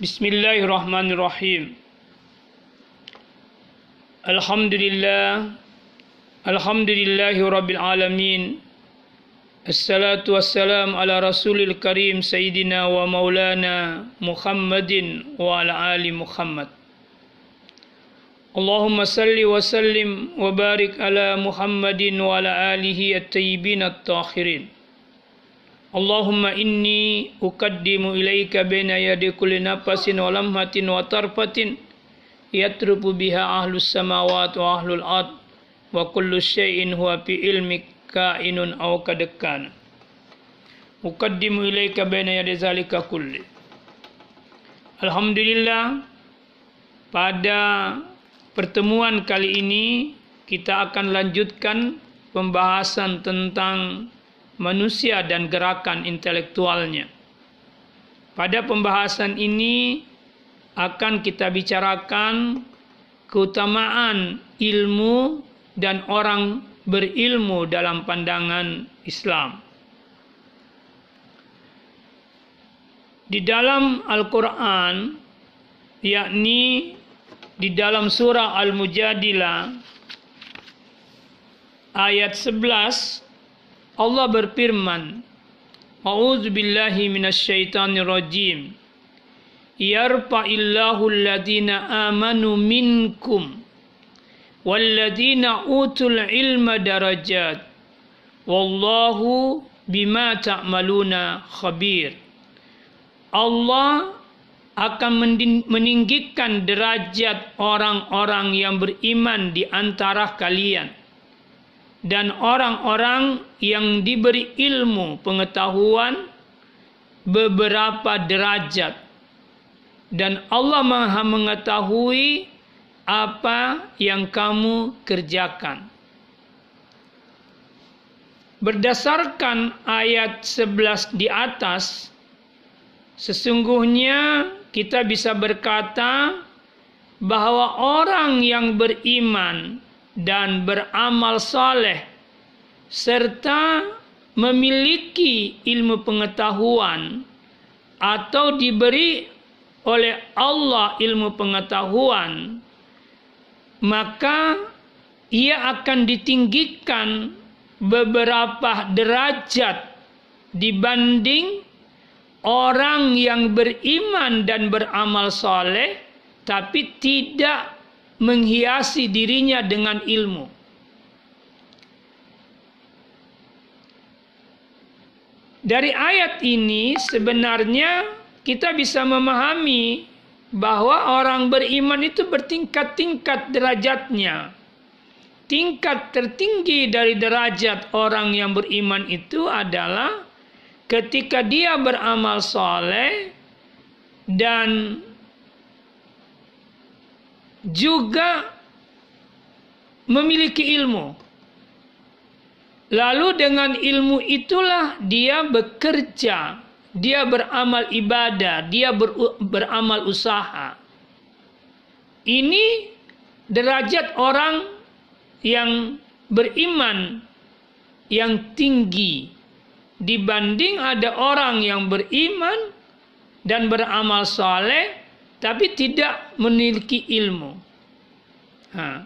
Bismillahirrahmanirrahim. Alhamdulillah. Alhamdulillahi rabbil alamin. Assalatu wassalam ala rasulil karim Sayyidina wa maulana Muhammadin wa ala ali Muhammad. Allahumma salli wa sallim wa barik ala Muhammadin wa ala alihi at-tayyibin at-tahirin. Allahumma inni uqaddimu ilaika baina yadi kulli nafasin wa lamhatin wa tarfatin yatrubu biha ahlus samawati wa ahlul ard wa kullu syai'in huwa fi ilmik kainun aw kadekana uqaddimu ilaika baina yadi zalika kulli. Alhamdulillah pada pertemuan kali ini kita akan lanjutkan pembahasan tentang manusia dan gerakan intelektualnya. Pada pembahasan ini akan kita bicarakan keutamaan ilmu dan orang berilmu dalam pandangan Islam. Di dalam Al-Quran, yakni di dalam surah Al-Mujadilah, ayat 11, Allah berfirman, A'udzu billahi minasyaitonir rajim. Yarfa'illahu alladhina amanu minkum walladhina utul ilma darajat. Wallahu bima ta'maluna khabir. Allah akan meninggikan derajat orang-orang yang beriman di antara kalian dan orang-orang yang diberi ilmu pengetahuan beberapa derajat dan Allah Maha mengetahui apa yang kamu kerjakan. Berdasarkan ayat 11 di atas, sesungguhnya kita bisa berkata bahwa orang yang beriman dan beramal saleh serta memiliki ilmu pengetahuan atau diberi oleh Allah ilmu pengetahuan maka ia akan ditinggikan beberapa derajat dibanding orang yang beriman dan beramal soleh tapi tidak menghiasi dirinya dengan ilmu. Dari ayat ini sebenarnya kita bisa memahami bahwa orang beriman itu bertingkat-tingkat derajatnya. Tingkat tertinggi dari derajat orang yang beriman itu adalah ketika dia beramal soleh dan juga memiliki ilmu. Lalu dengan ilmu itulah dia bekerja, dia beramal ibadah, dia ber, beramal usaha. Ini derajat orang yang beriman yang tinggi dibanding ada orang yang beriman dan beramal soleh tapi tidak memiliki ilmu. Ha.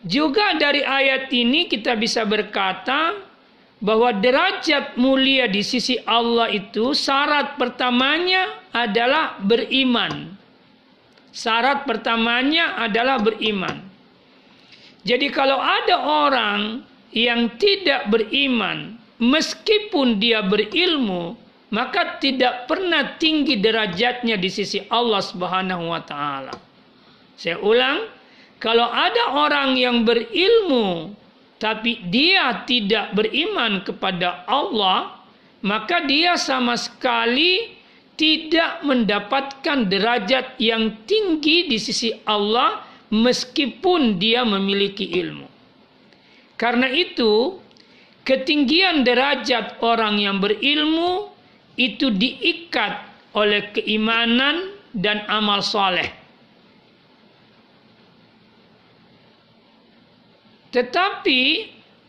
Juga dari ayat ini kita bisa berkata bahwa derajat mulia di sisi Allah itu syarat pertamanya adalah beriman. Syarat pertamanya adalah beriman. Jadi kalau ada orang yang tidak beriman meskipun dia berilmu maka tidak pernah tinggi derajatnya di sisi Allah Subhanahu wa taala. Saya ulang, kalau ada orang yang berilmu tapi dia tidak beriman kepada Allah, maka dia sama sekali tidak mendapatkan derajat yang tinggi di sisi Allah meskipun dia memiliki ilmu. Karena itu, ketinggian derajat orang yang berilmu itu diikat oleh keimanan dan amal soleh. Tetapi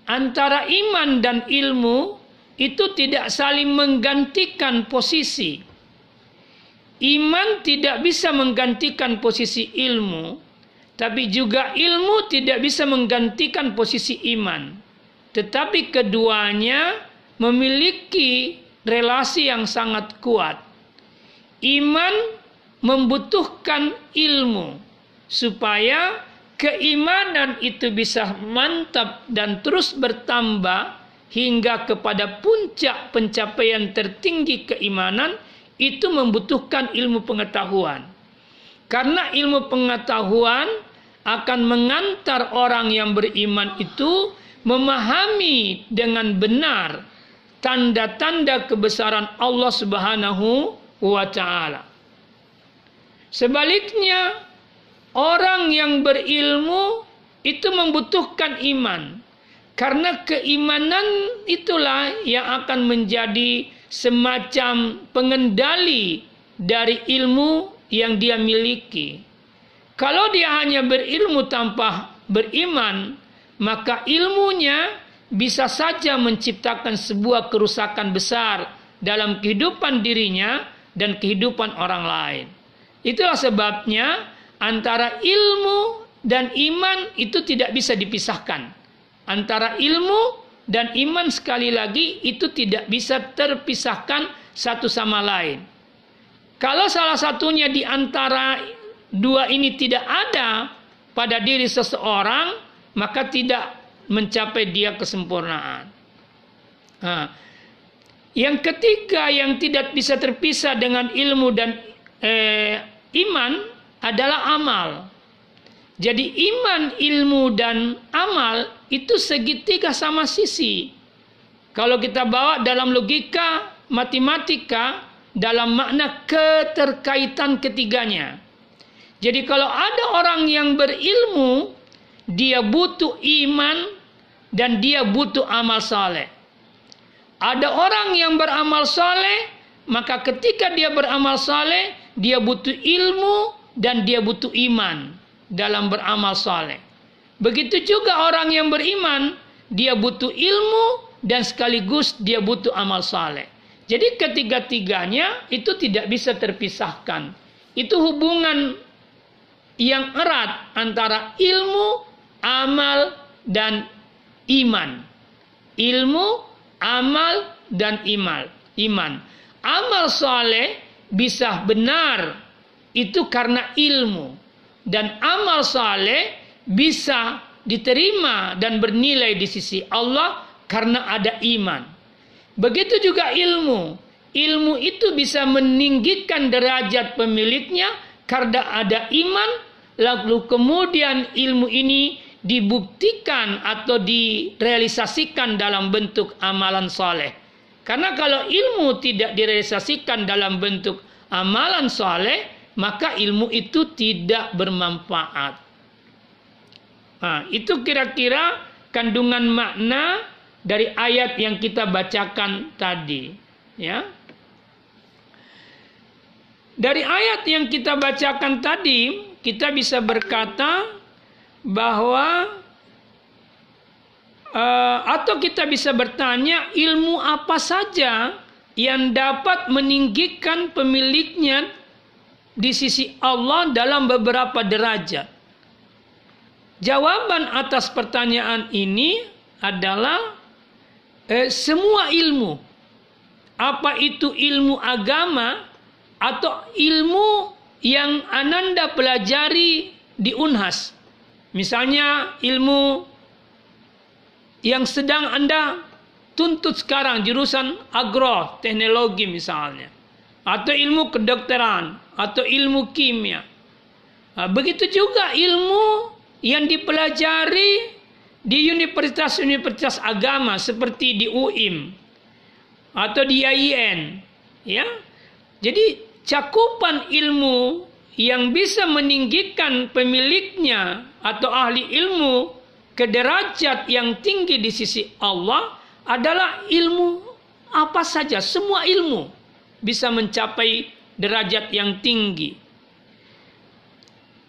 antara iman dan ilmu itu tidak saling menggantikan posisi. iman tidak bisa menggantikan posisi ilmu, tapi juga ilmu tidak bisa menggantikan posisi iman. Tetapi keduanya memiliki relasi yang sangat kuat. Iman membutuhkan ilmu supaya keimanan itu bisa mantap dan terus bertambah hingga kepada puncak pencapaian tertinggi keimanan itu membutuhkan ilmu pengetahuan. Karena ilmu pengetahuan akan mengantar orang yang beriman itu memahami dengan benar tanda-tanda kebesaran Allah Subhanahu wa taala. Sebaliknya, orang yang berilmu itu membutuhkan iman. Karena keimanan itulah yang akan menjadi semacam pengendali dari ilmu yang dia miliki. Kalau dia hanya berilmu tanpa beriman, maka ilmunya bisa saja menciptakan sebuah kerusakan besar dalam kehidupan dirinya dan kehidupan orang lain. Itulah sebabnya antara ilmu dan iman itu tidak bisa dipisahkan antara ilmu dan iman sekali lagi itu tidak bisa terpisahkan satu sama lain. Kalau salah satunya di antara dua ini tidak ada pada diri seseorang, maka tidak mencapai dia kesempurnaan. Nah, yang ketiga yang tidak bisa terpisah dengan ilmu dan eh, iman adalah amal. Jadi iman, ilmu dan amal itu segitiga sama sisi. Kalau kita bawa dalam logika matematika dalam makna keterkaitan ketiganya. Jadi kalau ada orang yang berilmu, dia butuh iman dan dia butuh amal saleh. Ada orang yang beramal saleh, maka ketika dia beramal saleh, dia butuh ilmu dan dia butuh iman dalam beramal saleh. Begitu juga orang yang beriman, dia butuh ilmu dan sekaligus dia butuh amal saleh. Jadi ketiga-tiganya itu tidak bisa terpisahkan. Itu hubungan yang erat antara ilmu, amal, dan iman. Ilmu, amal, dan iman. Iman. Amal saleh bisa benar itu karena ilmu dan amal saleh bisa diterima dan bernilai di sisi Allah karena ada iman. Begitu juga ilmu. Ilmu itu bisa meninggikan derajat pemiliknya karena ada iman, lalu kemudian ilmu ini dibuktikan atau direalisasikan dalam bentuk amalan soleh. Karena kalau ilmu tidak direalisasikan dalam bentuk amalan soleh, maka ilmu itu tidak bermanfaat. Nah, itu kira-kira kandungan makna dari ayat yang kita bacakan tadi, ya. Dari ayat yang kita bacakan tadi, kita bisa berkata bahwa uh, atau kita bisa bertanya ilmu apa saja yang dapat meninggikan pemiliknya di sisi Allah dalam beberapa derajat? Jawaban atas pertanyaan ini adalah eh, semua ilmu. Apa itu ilmu agama atau ilmu yang Ananda pelajari di Unhas. Misalnya ilmu yang sedang Anda tuntut sekarang jurusan agro teknologi misalnya atau ilmu kedokteran atau ilmu kimia. Nah, begitu juga ilmu yang dipelajari di universitas-universitas agama seperti di UIM atau di IAIN ya. Jadi cakupan ilmu yang bisa meninggikan pemiliknya atau ahli ilmu ke derajat yang tinggi di sisi Allah adalah ilmu apa saja, semua ilmu bisa mencapai derajat yang tinggi.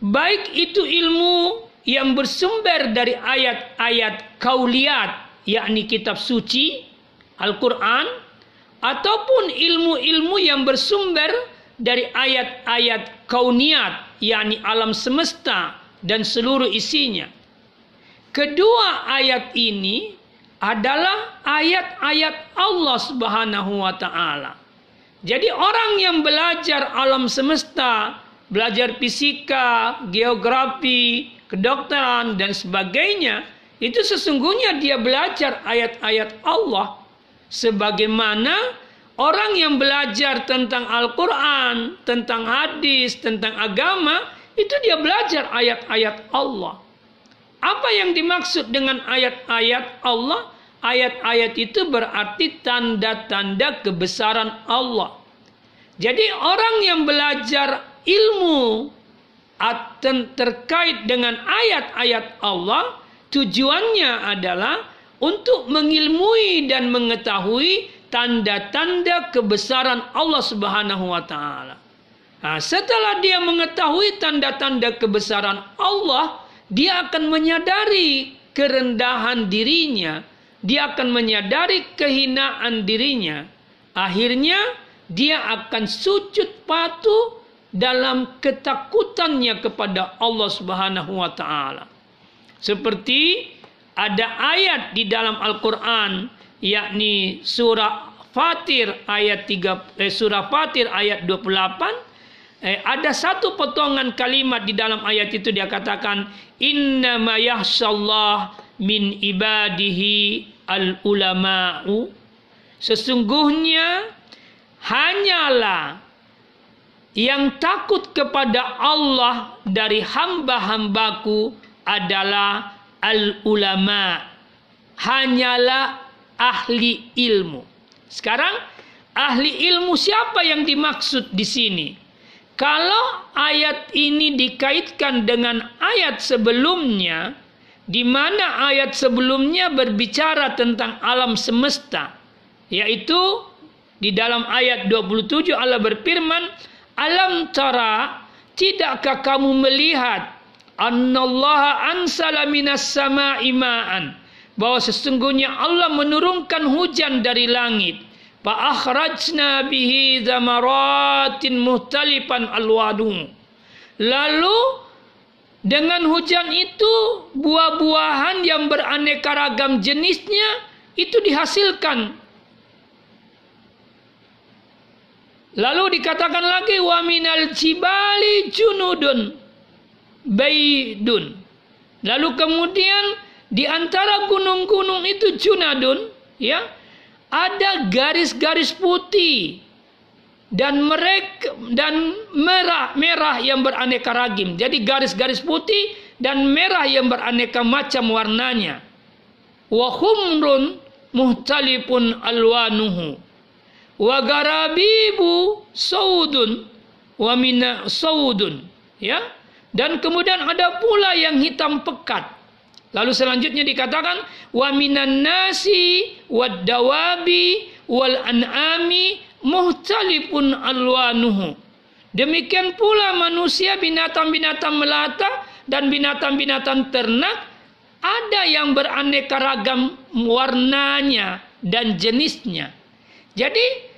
Baik itu ilmu yang bersumber dari ayat-ayat kauliat, yakni kitab suci, Al-Quran, ataupun ilmu-ilmu yang bersumber dari ayat-ayat kauniat, yakni alam semesta dan seluruh isinya. Kedua ayat ini adalah ayat-ayat Allah Subhanahu wa taala. Jadi orang yang belajar alam semesta, belajar fisika, geografi, kedokteran dan sebagainya, itu sesungguhnya dia belajar ayat-ayat Allah sebagaimana orang yang belajar tentang Al-Qur'an, tentang hadis, tentang agama, itu dia belajar ayat-ayat Allah. Apa yang dimaksud dengan ayat-ayat Allah? Ayat-ayat itu berarti tanda-tanda kebesaran Allah. Jadi orang yang belajar ilmu terkait dengan ayat-ayat Allah, tujuannya adalah untuk mengilmui dan mengetahui tanda-tanda kebesaran Allah Subhanahu wa taala. Nah, setelah dia mengetahui tanda-tanda kebesaran Allah, dia akan menyadari kerendahan dirinya, dia akan menyadari kehinaan dirinya. Akhirnya dia akan sujud patuh dalam ketakutannya kepada Allah Subhanahu wa taala. Seperti ada ayat di dalam Al-Qur'an yakni surah Fatir ayat 3 eh, surah Fatir ayat 28 eh, ada satu potongan kalimat di dalam ayat itu dia katakan inna ma yahsallah min ibadihi al ulama'u sesungguhnya hanyalah yang takut kepada Allah dari hamba-hambaku adalah al ulama hanyalah ahli ilmu sekarang ahli ilmu siapa yang dimaksud di sini kalau ayat ini dikaitkan dengan ayat sebelumnya, di mana ayat sebelumnya berbicara tentang alam semesta, yaitu di dalam ayat 27 Allah berfirman, "Alam tara, tidakkah kamu melihat annallaha ansala minas sama'i ma'an?" Bahwa sesungguhnya Allah menurunkan hujan dari langit Fa'akhrajna bihi zamaratin muhtalifan alwadu. Lalu dengan hujan itu buah-buahan yang beraneka ragam jenisnya itu dihasilkan. Lalu dikatakan lagi wa minal jibali junudun baidun. Lalu kemudian di antara gunung-gunung itu junadun ya ada garis-garis putih dan mereka dan merah merah yang beraneka ragam. Jadi garis-garis putih dan merah yang beraneka macam warnanya. Wa humrun muhtalifun alwanuhu. Wa garabibu saudun wa mina saudun. Ya. Dan kemudian ada pula yang hitam pekat Lalu selanjutnya dikatakan wa minan nasi wad dawabi wal an'ami muhtalifun alwanuhu. Demikian pula manusia binatang-binatang melata dan binatang-binatang ternak ada yang beraneka ragam warnanya dan jenisnya. Jadi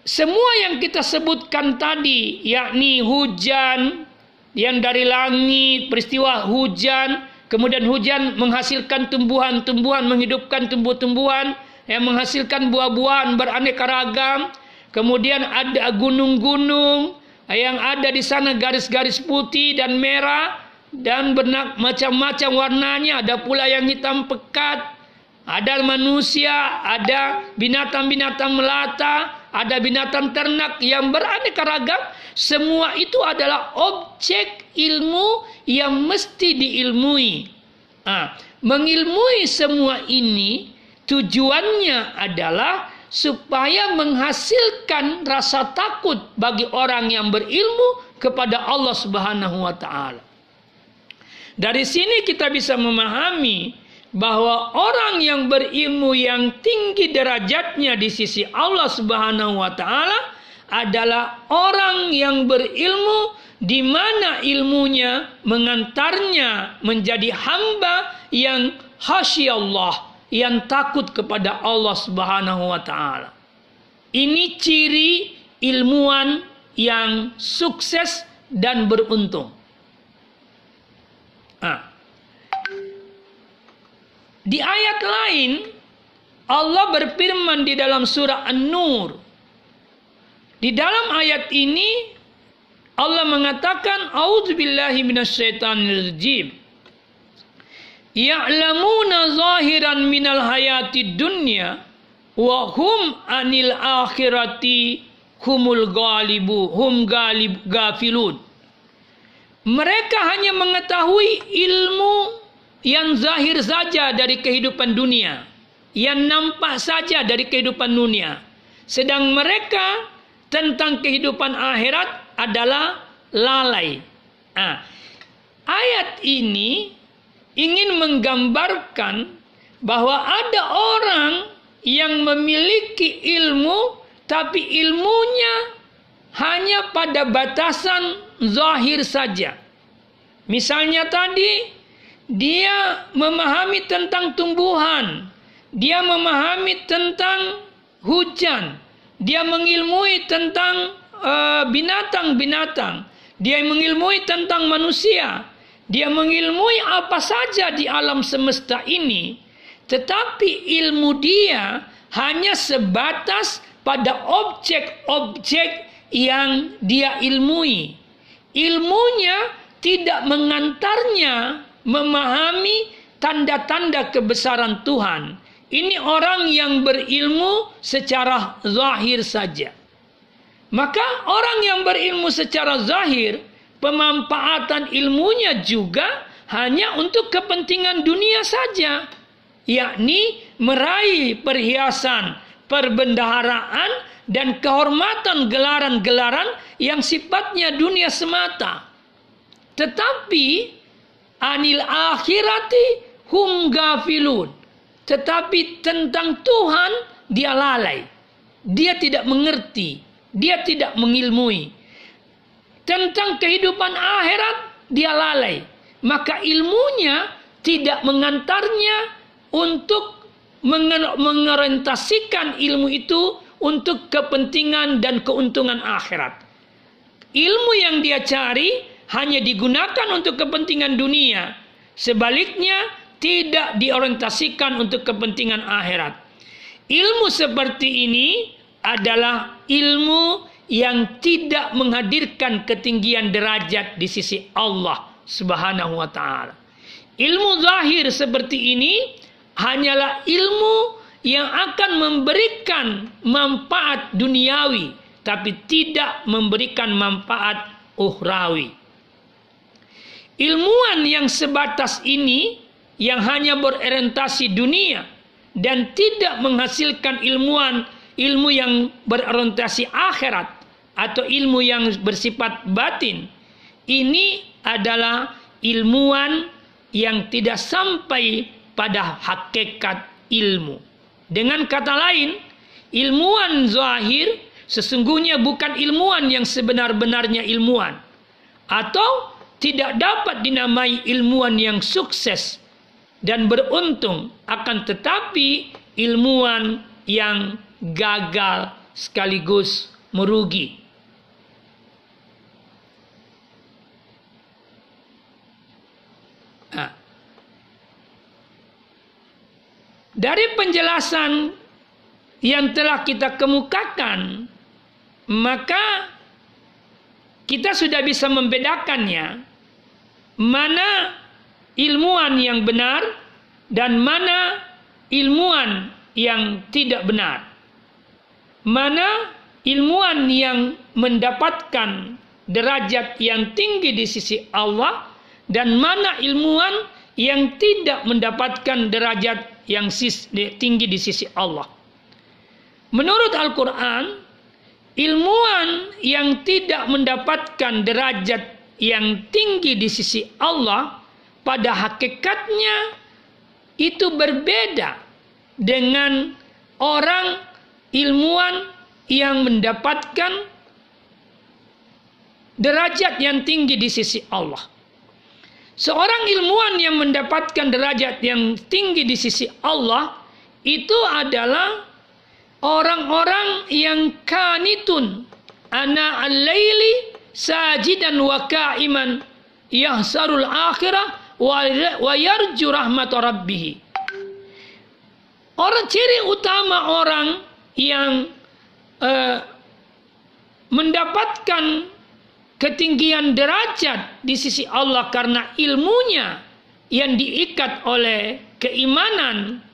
semua yang kita sebutkan tadi yakni hujan yang dari langit, peristiwa hujan, Kemudian hujan menghasilkan tumbuhan-tumbuhan, menghidupkan tumbuh-tumbuhan, yang menghasilkan buah-buahan beraneka ragam. Kemudian ada gunung-gunung yang ada di sana garis-garis putih dan merah dan benak macam-macam warnanya. Ada pula yang hitam pekat. Ada manusia, ada binatang-binatang melata, ada binatang ternak yang beraneka ragam. Semua itu adalah objek ilmu yang mesti diilmui. Nah, mengilmui semua ini tujuannya adalah supaya menghasilkan rasa takut bagi orang yang berilmu kepada Allah Subhanahu wa taala. Dari sini kita bisa memahami bahwa orang yang berilmu yang tinggi derajatnya di sisi Allah Subhanahu wa taala adalah orang yang berilmu di mana ilmunya mengantarnya menjadi hamba yang Allah yang takut kepada Allah Subhanahu wa taala. Ini ciri ilmuwan yang sukses dan beruntung. Di ayat lain Allah berfirman di dalam surah An-Nur. Di dalam ayat ini Allah mengatakan auzubillahi minasyaitonirrajim. Ya'lamuna zahiran minal hayati dunya wa hum anil akhirati humul galibu hum galib gafilun. Mereka hanya mengetahui ilmu yang zahir saja dari kehidupan dunia, yang nampak saja dari kehidupan dunia. Sedang mereka tentang kehidupan akhirat adalah lalai. Nah, ayat ini ingin menggambarkan bahwa ada orang yang memiliki ilmu tapi ilmunya hanya pada batasan zahir saja. Misalnya tadi dia memahami tentang tumbuhan, dia memahami tentang hujan, dia mengilmui tentang Eh, binatang-binatang. dia mengilmui tentang manusia. Dia mengilmui apa saja di alam semesta ini. Tetapi ilmu dia hanya sebatas pada objek-objek yang dia ilmui. Ilmunya tidak mengantarnya memahami tanda-tanda kebesaran Tuhan. Ini orang yang berilmu secara zahir saja. Maka orang yang berilmu secara zahir, pemanfaatan ilmunya juga hanya untuk kepentingan dunia saja, yakni meraih perhiasan, perbendaharaan, dan kehormatan gelaran-gelaran yang sifatnya dunia semata. Tetapi anil akhirati hum gafilun. Tetapi tentang Tuhan dia lalai. Dia tidak mengerti dia tidak mengilmui. Tentang kehidupan akhirat, dia lalai. Maka ilmunya tidak mengantarnya untuk mengorientasikan ilmu itu untuk kepentingan dan keuntungan akhirat. Ilmu yang dia cari hanya digunakan untuk kepentingan dunia. Sebaliknya, tidak diorientasikan untuk kepentingan akhirat. Ilmu seperti ini adalah ilmu yang tidak menghadirkan ketinggian derajat di sisi Allah Subhanahu wa taala. Ilmu zahir seperti ini hanyalah ilmu yang akan memberikan manfaat duniawi tapi tidak memberikan manfaat ukhrawi. Ilmuwan yang sebatas ini yang hanya berorientasi dunia dan tidak menghasilkan ilmuwan ilmu yang berorientasi akhirat atau ilmu yang bersifat batin ini adalah ilmuwan yang tidak sampai pada hakikat ilmu. Dengan kata lain, ilmuwan zahir sesungguhnya bukan ilmuwan yang sebenar-benarnya ilmuwan atau tidak dapat dinamai ilmuwan yang sukses dan beruntung akan tetapi ilmuwan yang gagal sekaligus merugi. Nah, dari penjelasan yang telah kita kemukakan, maka kita sudah bisa membedakannya mana ilmuwan yang benar dan mana ilmuwan yang tidak benar mana ilmuwan yang mendapatkan derajat yang tinggi di sisi Allah dan mana ilmuwan yang tidak mendapatkan derajat yang tinggi di sisi Allah. Menurut Al-Quran, ilmuwan yang tidak mendapatkan derajat yang tinggi di sisi Allah pada hakikatnya itu berbeda dengan orang ilmuwan yang mendapatkan derajat yang tinggi di sisi Allah. Seorang ilmuwan yang mendapatkan derajat yang tinggi di sisi Allah itu adalah orang-orang yang kanitun, ana al-laili sajidan wa qa'iman yahsarul akhirah wa yarju rahmat rabbih. Orang ciri utama orang yang uh, mendapatkan ketinggian derajat di sisi Allah karena ilmunya yang diikat oleh keimanan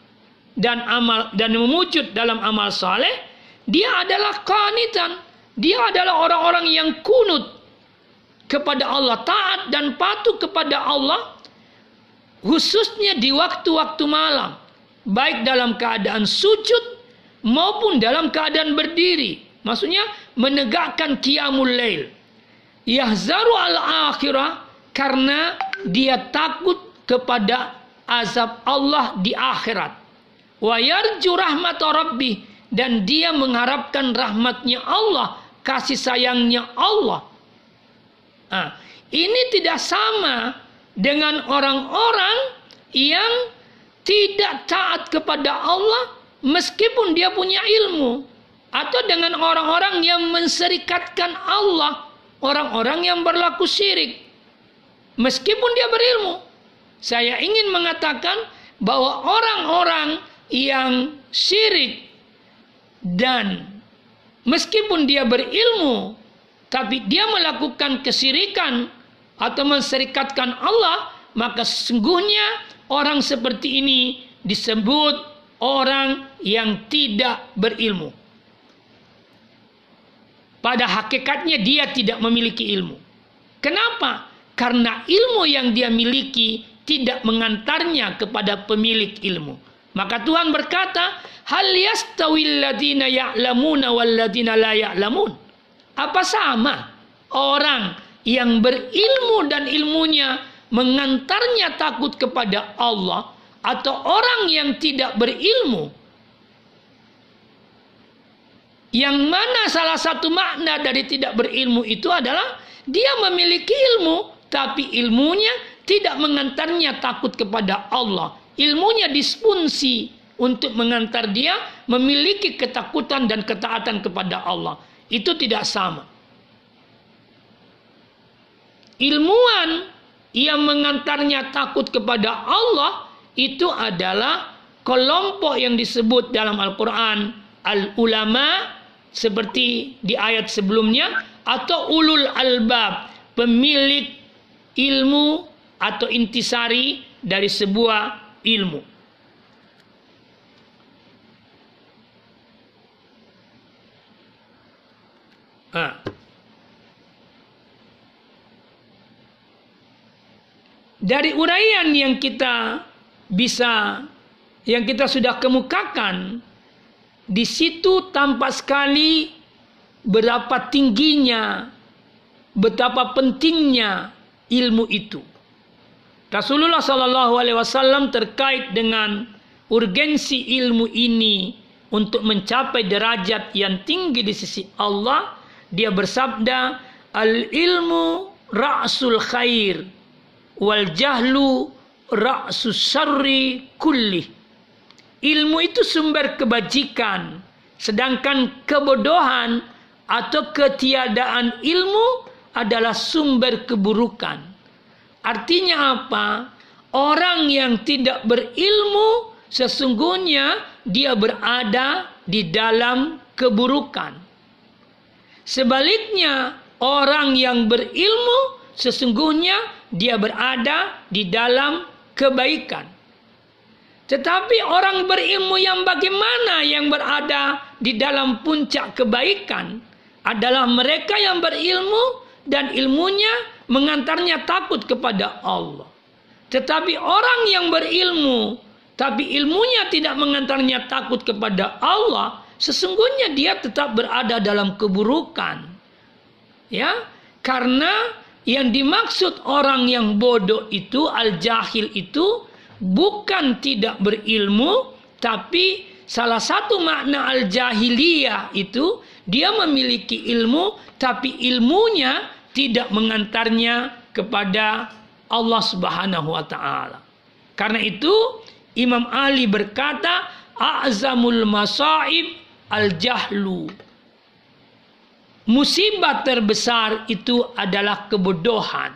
dan amal dan memujud dalam amal saleh, dia adalah qanitan. Dia adalah orang-orang yang kunut kepada Allah, taat dan patuh kepada Allah khususnya di waktu-waktu malam, baik dalam keadaan sujud maupun dalam keadaan berdiri. Maksudnya menegakkan qiyamul lail. Yahzaru al-akhirah karena dia takut kepada azab Allah di akhirat. Wa yarju rahmat dan dia mengharapkan rahmatnya Allah, kasih sayangnya Allah. Nah, ini tidak sama dengan orang-orang yang tidak taat kepada Allah meskipun dia punya ilmu atau dengan orang-orang yang menserikatkan Allah, orang-orang yang berlaku syirik meskipun dia berilmu. Saya ingin mengatakan bahwa orang-orang yang syirik dan meskipun dia berilmu tapi dia melakukan kesirikan atau menserikatkan Allah, maka sesungguhnya orang seperti ini disebut orang yang tidak berilmu. Pada hakikatnya dia tidak memiliki ilmu. Kenapa? Karena ilmu yang dia miliki tidak mengantarnya kepada pemilik ilmu. Maka Tuhan berkata, "Hal yastawil ladina ya'lamuna wal ladina la ya'lamun?" Apa sama orang yang berilmu dan ilmunya mengantarnya takut kepada Allah atau orang yang tidak berilmu yang mana salah satu makna dari tidak berilmu itu adalah dia memiliki ilmu tapi ilmunya tidak mengantarnya takut kepada Allah ilmunya disfungsi untuk mengantar dia memiliki ketakutan dan ketaatan kepada Allah itu tidak sama. Ilmuwan yang mengantarnya takut kepada Allah itu adalah kelompok yang disebut dalam Al-Quran al-ulama seperti di ayat sebelumnya atau ulul albab pemilik ilmu atau intisari dari sebuah ilmu. Dari uraian yang kita bisa yang kita sudah kemukakan di situ tampak sekali berapa tingginya betapa pentingnya ilmu itu. Rasulullah Shallallahu Alaihi Wasallam terkait dengan urgensi ilmu ini untuk mencapai derajat yang tinggi di sisi Allah dia bersabda, "Al ilmu ra'sul khair wal jahlu ra'sus syarri kulli." Ilmu itu sumber kebajikan, sedangkan kebodohan atau ketiadaan ilmu adalah sumber keburukan. Artinya apa? Orang yang tidak berilmu sesungguhnya dia berada di dalam keburukan. Sebaliknya, orang yang berilmu sesungguhnya dia berada di dalam kebaikan. Tetapi orang berilmu yang bagaimana yang berada di dalam puncak kebaikan adalah mereka yang berilmu dan ilmunya mengantarnya takut kepada Allah. Tetapi orang yang berilmu tapi ilmunya tidak mengantarnya takut kepada Allah, sesungguhnya dia tetap berada dalam keburukan. Ya, karena yang dimaksud orang yang bodoh itu al-jahil itu bukan tidak berilmu tapi salah satu makna al-jahiliyah itu dia memiliki ilmu tapi ilmunya tidak mengantarnya kepada Allah Subhanahu wa taala. Karena itu Imam Ali berkata, "A'zamul masaib al-jahlu. musibah terbesar itu adalah kebodohan.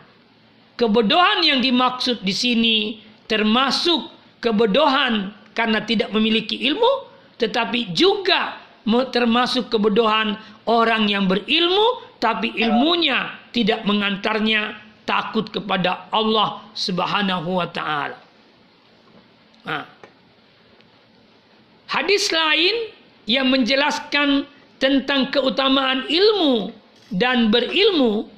Kebodohan yang dimaksud di sini termasuk kebodohan karena tidak memiliki ilmu, tetapi juga termasuk kebodohan orang yang berilmu tapi ilmunya tidak mengantarnya takut kepada Allah Subhanahu wa taala. Nah. Hadis lain yang menjelaskan tentang keutamaan ilmu dan berilmu,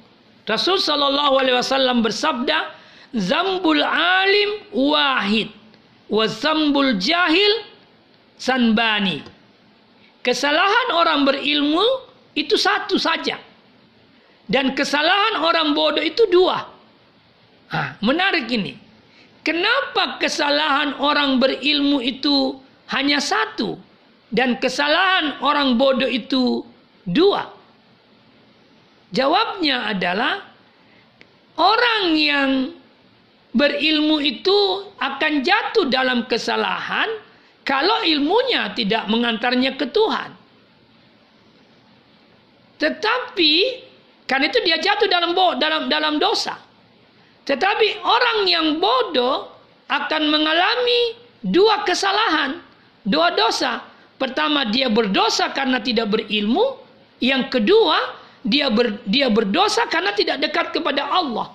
Rasul sallallahu alaihi wasallam bersabda, "Zambul alim wahid wa zambul jahil sanbani." Kesalahan orang berilmu itu satu saja. Dan kesalahan orang bodoh itu dua. Ha, menarik ini. Kenapa kesalahan orang berilmu itu hanya satu dan kesalahan orang bodoh itu dua? Jawabnya adalah orang yang berilmu itu akan jatuh dalam kesalahan kalau ilmunya tidak mengantarnya ke Tuhan. Tetapi kan itu dia jatuh dalam dalam dalam dosa. Tetapi orang yang bodoh akan mengalami dua kesalahan. Dua dosa. Pertama dia berdosa karena tidak berilmu. Yang kedua dia ber, dia berdosa karena tidak dekat kepada Allah.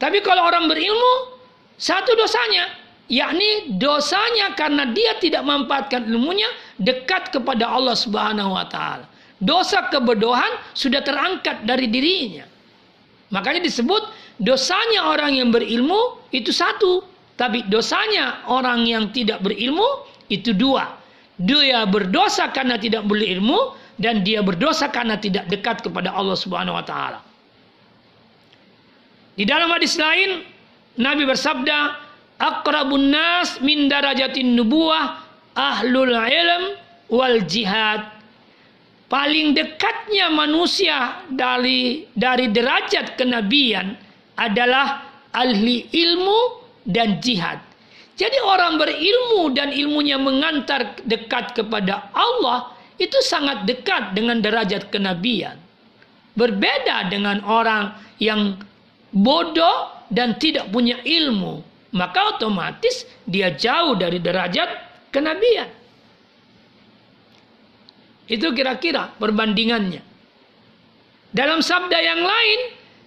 Tapi kalau orang berilmu satu dosanya yakni dosanya karena dia tidak memanfaatkan ilmunya dekat kepada Allah Subhanahu wa taala. Dosa kebodohan sudah terangkat dari dirinya. Makanya disebut dosanya orang yang berilmu itu satu, tapi dosanya orang yang tidak berilmu itu dua. Dia berdosa karena tidak berilmu dan dia berdosa karena tidak dekat kepada Allah Subhanahu wa taala. Di dalam hadis lain Nabi bersabda, "Aqrabun nas min darajatin nubuwah ahlul ilm wal jihad." Paling dekatnya manusia dari dari derajat kenabian adalah ahli ilmu dan jihad. Jadi orang berilmu dan ilmunya mengantar dekat kepada Allah itu sangat dekat dengan derajat kenabian. Berbeda dengan orang yang bodoh dan tidak punya ilmu, maka otomatis dia jauh dari derajat kenabian. Itu kira-kira perbandingannya. Dalam sabda yang lain,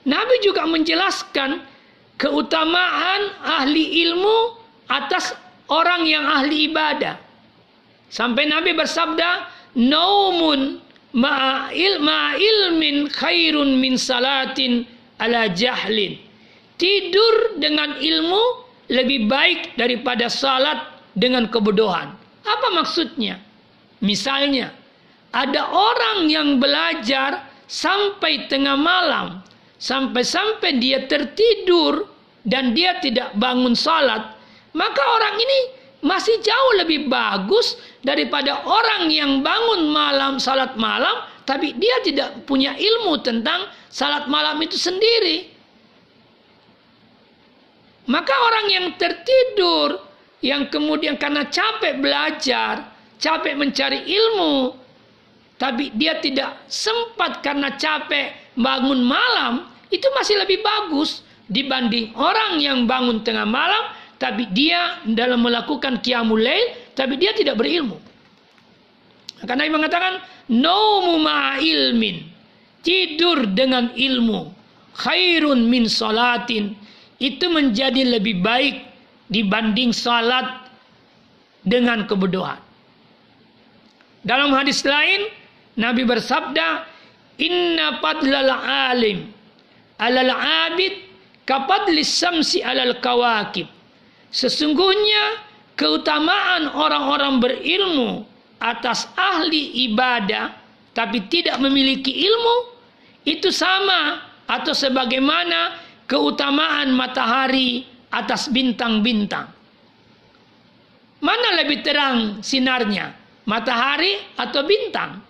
Nabi juga menjelaskan keutamaan ahli ilmu atas orang yang ahli ibadah. Sampai Nabi bersabda, "Naumun ma'il ma'ilmin khairun min salatin ala jahlin." Tidur dengan ilmu lebih baik daripada salat dengan kebodohan. Apa maksudnya? Misalnya, ada orang yang belajar sampai tengah malam sampai-sampai dia tertidur dan dia tidak bangun salat, maka orang ini masih jauh lebih bagus daripada orang yang bangun malam salat malam tapi dia tidak punya ilmu tentang salat malam itu sendiri. Maka orang yang tertidur yang kemudian karena capek belajar, capek mencari ilmu, tapi dia tidak sempat karena capek bangun malam, itu masih lebih bagus dibanding orang yang bangun tengah malam tapi dia dalam melakukan qiyamul lail tapi dia tidak berilmu. Karena Nabi mengatakan naumu ilmin tidur dengan ilmu khairun min salatin itu menjadi lebih baik dibanding salat dengan kebodohan. Dalam hadis lain Nabi bersabda inna fadlal alim alal abid kapadlis samsi alal kawakib. Sesungguhnya keutamaan orang-orang berilmu atas ahli ibadah tapi tidak memiliki ilmu itu sama atau sebagaimana keutamaan matahari atas bintang-bintang. Mana lebih terang sinarnya? Matahari atau bintang?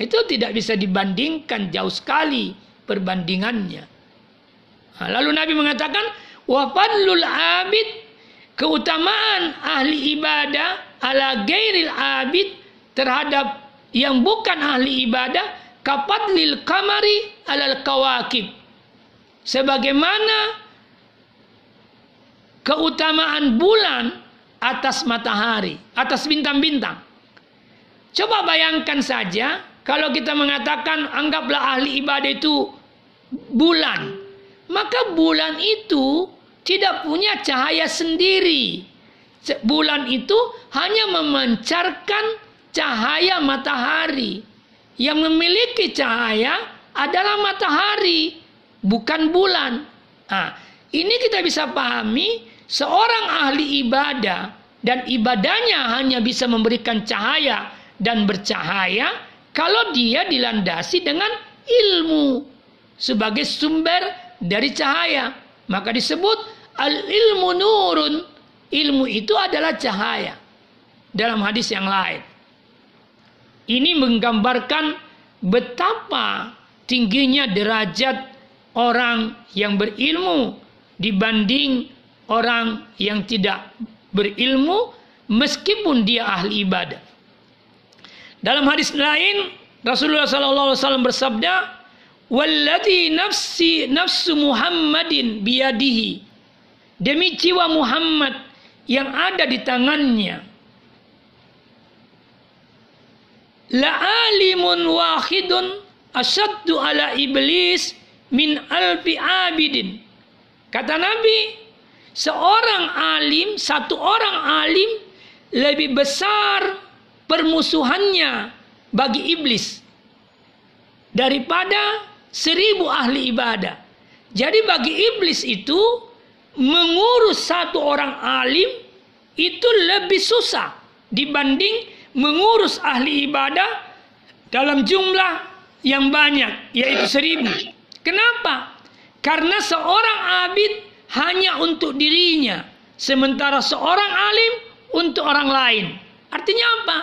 Itu tidak bisa dibandingkan jauh sekali perbandingannya. Lalu Nabi mengatakan wa fadlul abid keutamaan ahli ibadah ala gairil abid terhadap yang bukan ahli ibadah kapadlil kamari alal kawakib. Sebagaimana keutamaan bulan atas matahari, atas bintang-bintang. Coba bayangkan saja kalau kita mengatakan anggaplah ahli ibadah itu bulan, maka bulan itu tidak punya cahaya sendiri. Bulan itu hanya memancarkan cahaya matahari. Yang memiliki cahaya adalah matahari, bukan bulan. Nah, ini kita bisa pahami seorang ahli ibadah dan ibadahnya hanya bisa memberikan cahaya dan bercahaya kalau dia dilandasi dengan ilmu sebagai sumber dari cahaya. Maka disebut al ilmu nurun. Ilmu itu adalah cahaya. Dalam hadis yang lain. Ini menggambarkan betapa tingginya derajat orang yang berilmu dibanding orang yang tidak berilmu meskipun dia ahli ibadah. Dalam hadis lain Rasulullah SAW bersabda, "Walladhi nafsi nafsu Muhammadin biyadihi." Demi jiwa Muhammad yang ada di tangannya la'alimun wahidun asyaddu ala iblis min alfi abidin. Kata Nabi, seorang alim, satu orang alim lebih besar permusuhannya bagi iblis daripada seribu ahli ibadah. Jadi bagi iblis itu mengurus satu orang alim itu lebih susah dibanding mengurus ahli ibadah dalam jumlah yang banyak, yaitu seribu. Kenapa? Karena seorang abid hanya untuk dirinya, sementara seorang alim untuk orang lain. Artinya apa?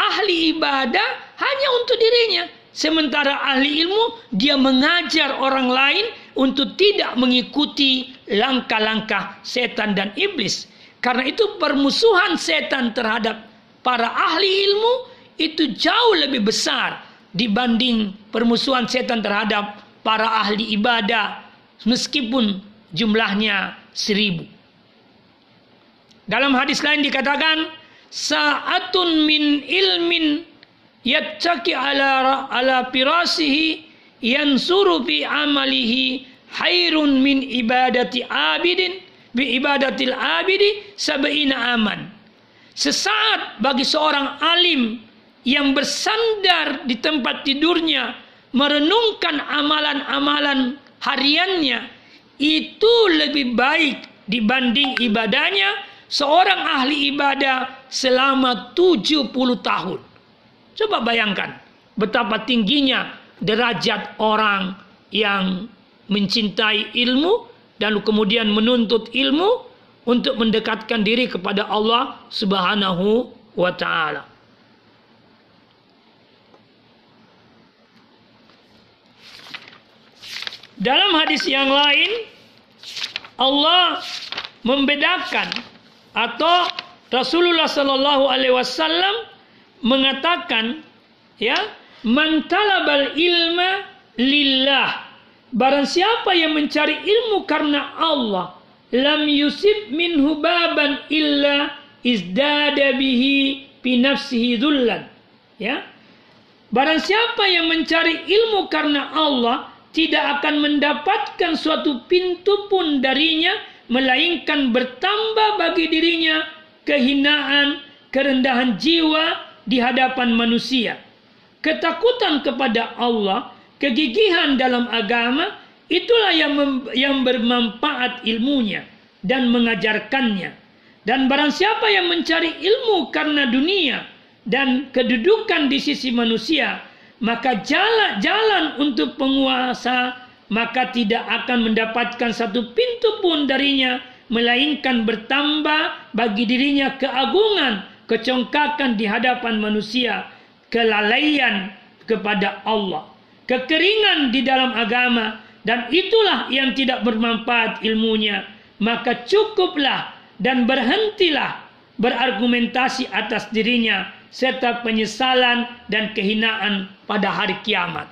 Ahli ibadah hanya untuk dirinya, sementara ahli ilmu dia mengajar orang lain untuk tidak mengikuti langkah-langkah setan dan iblis. Karena itu permusuhan setan terhadap para ahli ilmu itu jauh lebih besar dibanding permusuhan setan terhadap para ahli ibadah meskipun jumlahnya seribu. Dalam hadis lain dikatakan saatun min ilmin yattaki ala ala pirasihi yansuru fi amalihi hairun min ibadati abidin bi ibadatil abidi sab'ina aman. Sesaat bagi seorang alim yang bersandar di tempat tidurnya merenungkan amalan-amalan hariannya itu lebih baik dibanding ibadahnya seorang ahli ibadah selama 70 tahun. Coba bayangkan betapa tingginya derajat orang yang mencintai ilmu dan kemudian menuntut ilmu untuk mendekatkan diri kepada Allah Subhanahu wa taala. Dalam hadis yang lain Allah membedakan atau Rasulullah Shallallahu alaihi wasallam mengatakan ya man talabal ilma lillah. Barang siapa yang mencari ilmu karena Allah lam yusib minhu baban illa izdada bihi fi nafsihi dhullan. Ya? Barang siapa yang mencari ilmu karena Allah tidak akan mendapatkan suatu pintu pun darinya melainkan bertambah bagi dirinya kehinaan kerendahan jiwa di hadapan manusia ketakutan kepada Allah kegigihan dalam agama Itulah yang yang bermanfaat ilmunya dan mengajarkannya. Dan barang siapa yang mencari ilmu karena dunia dan kedudukan di sisi manusia, maka jalan-jalan untuk penguasa maka tidak akan mendapatkan satu pintu pun darinya melainkan bertambah bagi dirinya keagungan, kecongkakan di hadapan manusia, kelalaian kepada Allah, kekeringan di dalam agama dan itulah yang tidak bermanfaat ilmunya, maka cukuplah dan berhentilah berargumentasi atas dirinya serta penyesalan dan kehinaan pada hari kiamat.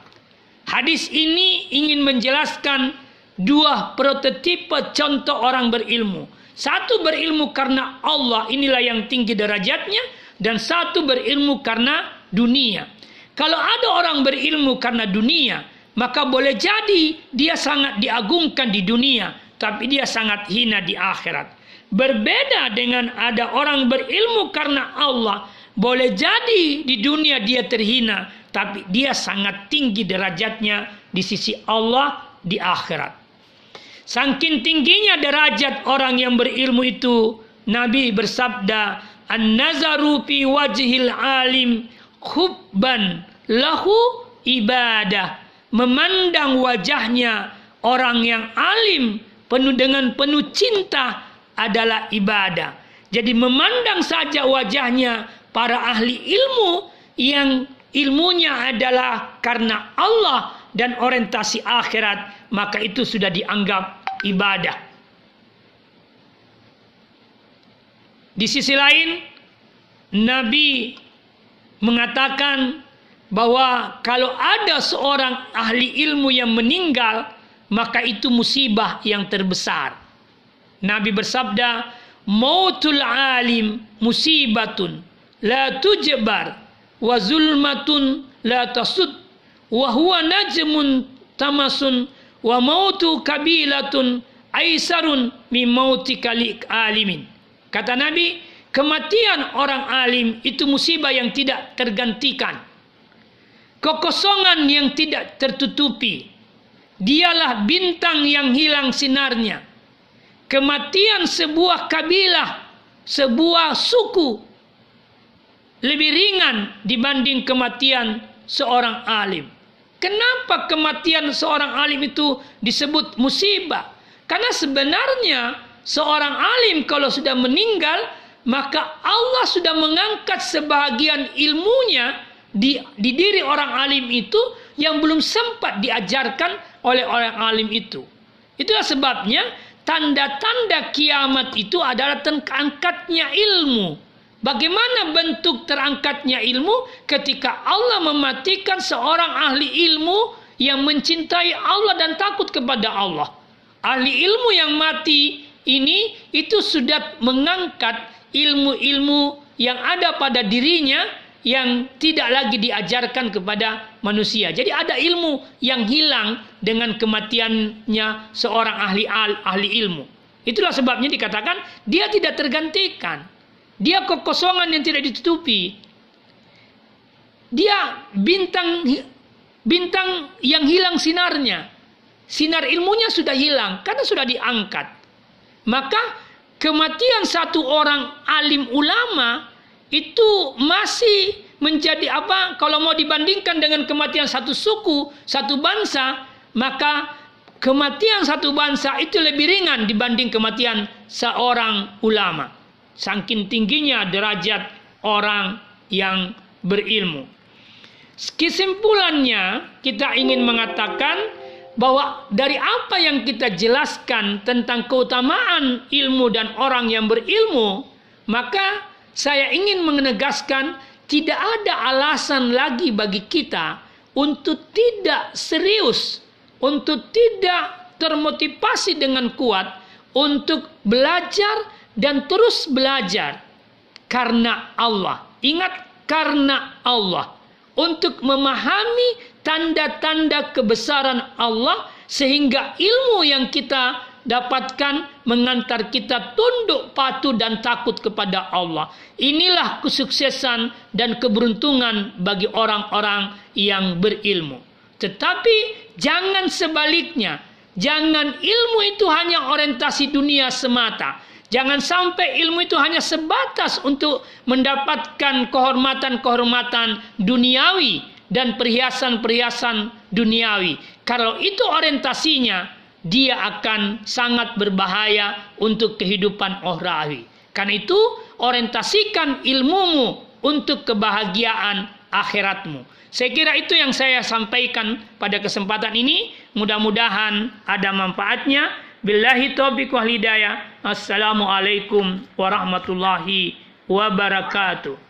Hadis ini ingin menjelaskan dua prototipe contoh orang berilmu. Satu berilmu karena Allah, inilah yang tinggi derajatnya, dan satu berilmu karena dunia. Kalau ada orang berilmu karena dunia, maka boleh jadi dia sangat diagungkan di dunia, tapi dia sangat hina di akhirat. Berbeda dengan ada orang berilmu karena Allah, boleh jadi di dunia dia terhina, tapi dia sangat tinggi derajatnya di sisi Allah di akhirat. Saking tingginya derajat orang yang berilmu itu, Nabi bersabda, "An-nazaru fi wajhil alim khubban lahu ibadah." Memandang wajahnya orang yang alim penuh dengan penuh cinta adalah ibadah. Jadi memandang saja wajahnya para ahli ilmu yang ilmunya adalah karena Allah dan orientasi akhirat, maka itu sudah dianggap ibadah. Di sisi lain, Nabi mengatakan bahwa kalau ada seorang ahli ilmu yang meninggal, maka itu musibah yang terbesar. Nabi bersabda, "Mautul alim musibatun la tujbar wa zulmatun la tasud wa huwa najmun tamasun wa mautu kabilatun aisarun mi mauti alimin. Kata Nabi kematian orang alim itu musibah yang tidak tergantikan. Kekosongan yang tidak tertutupi. Dialah bintang yang hilang sinarnya. Kematian sebuah kabilah sebuah suku lebih ringan dibanding kematian seorang alim. Kenapa kematian seorang alim itu disebut musibah? Karena sebenarnya seorang alim kalau sudah meninggal, maka Allah sudah mengangkat sebagian ilmunya di, di diri orang alim itu yang belum sempat diajarkan oleh orang alim itu. Itulah sebabnya tanda-tanda kiamat itu adalah terangkatnya ilmu. Bagaimana bentuk terangkatnya ilmu ketika Allah mematikan seorang ahli ilmu yang mencintai Allah dan takut kepada Allah. Ahli ilmu yang mati ini itu sudah mengangkat ilmu-ilmu yang ada pada dirinya yang tidak lagi diajarkan kepada manusia. Jadi ada ilmu yang hilang dengan kematiannya seorang ahli ahli ilmu. Itulah sebabnya dikatakan dia tidak tergantikan. Dia kekosongan yang tidak ditutupi. Dia bintang bintang yang hilang sinarnya. Sinar ilmunya sudah hilang karena sudah diangkat. Maka kematian satu orang alim ulama itu masih menjadi apa? Kalau mau dibandingkan dengan kematian satu suku, satu bangsa, maka kematian satu bangsa itu lebih ringan dibanding kematian seorang ulama. Saking tingginya derajat orang yang berilmu. Kesimpulannya, kita ingin mengatakan bahwa dari apa yang kita jelaskan tentang keutamaan ilmu dan orang yang berilmu, maka saya ingin menegaskan tidak ada alasan lagi bagi kita untuk tidak serius, untuk tidak termotivasi dengan kuat untuk belajar dan terus belajar karena Allah. Ingat karena Allah untuk memahami tanda-tanda kebesaran Allah sehingga ilmu yang kita dapatkan mengantar kita tunduk patuh dan takut kepada Allah. Inilah kesuksesan dan keberuntungan bagi orang-orang yang berilmu. Tetapi jangan sebaliknya. Jangan ilmu itu hanya orientasi dunia semata. Jangan sampai ilmu itu hanya sebatas untuk mendapatkan kehormatan-kehormatan duniawi dan perhiasan-perhiasan duniawi. Kalau itu orientasinya, dia akan sangat berbahaya untuk kehidupan ohrawi. Karena itu, orientasikan ilmumu untuk kebahagiaan akhiratmu. Saya kira itu yang saya sampaikan pada kesempatan ini. Mudah-mudahan ada manfaatnya. Billahi taufiq wal hidayah. Assalamualaikum warahmatullahi wabarakatuh.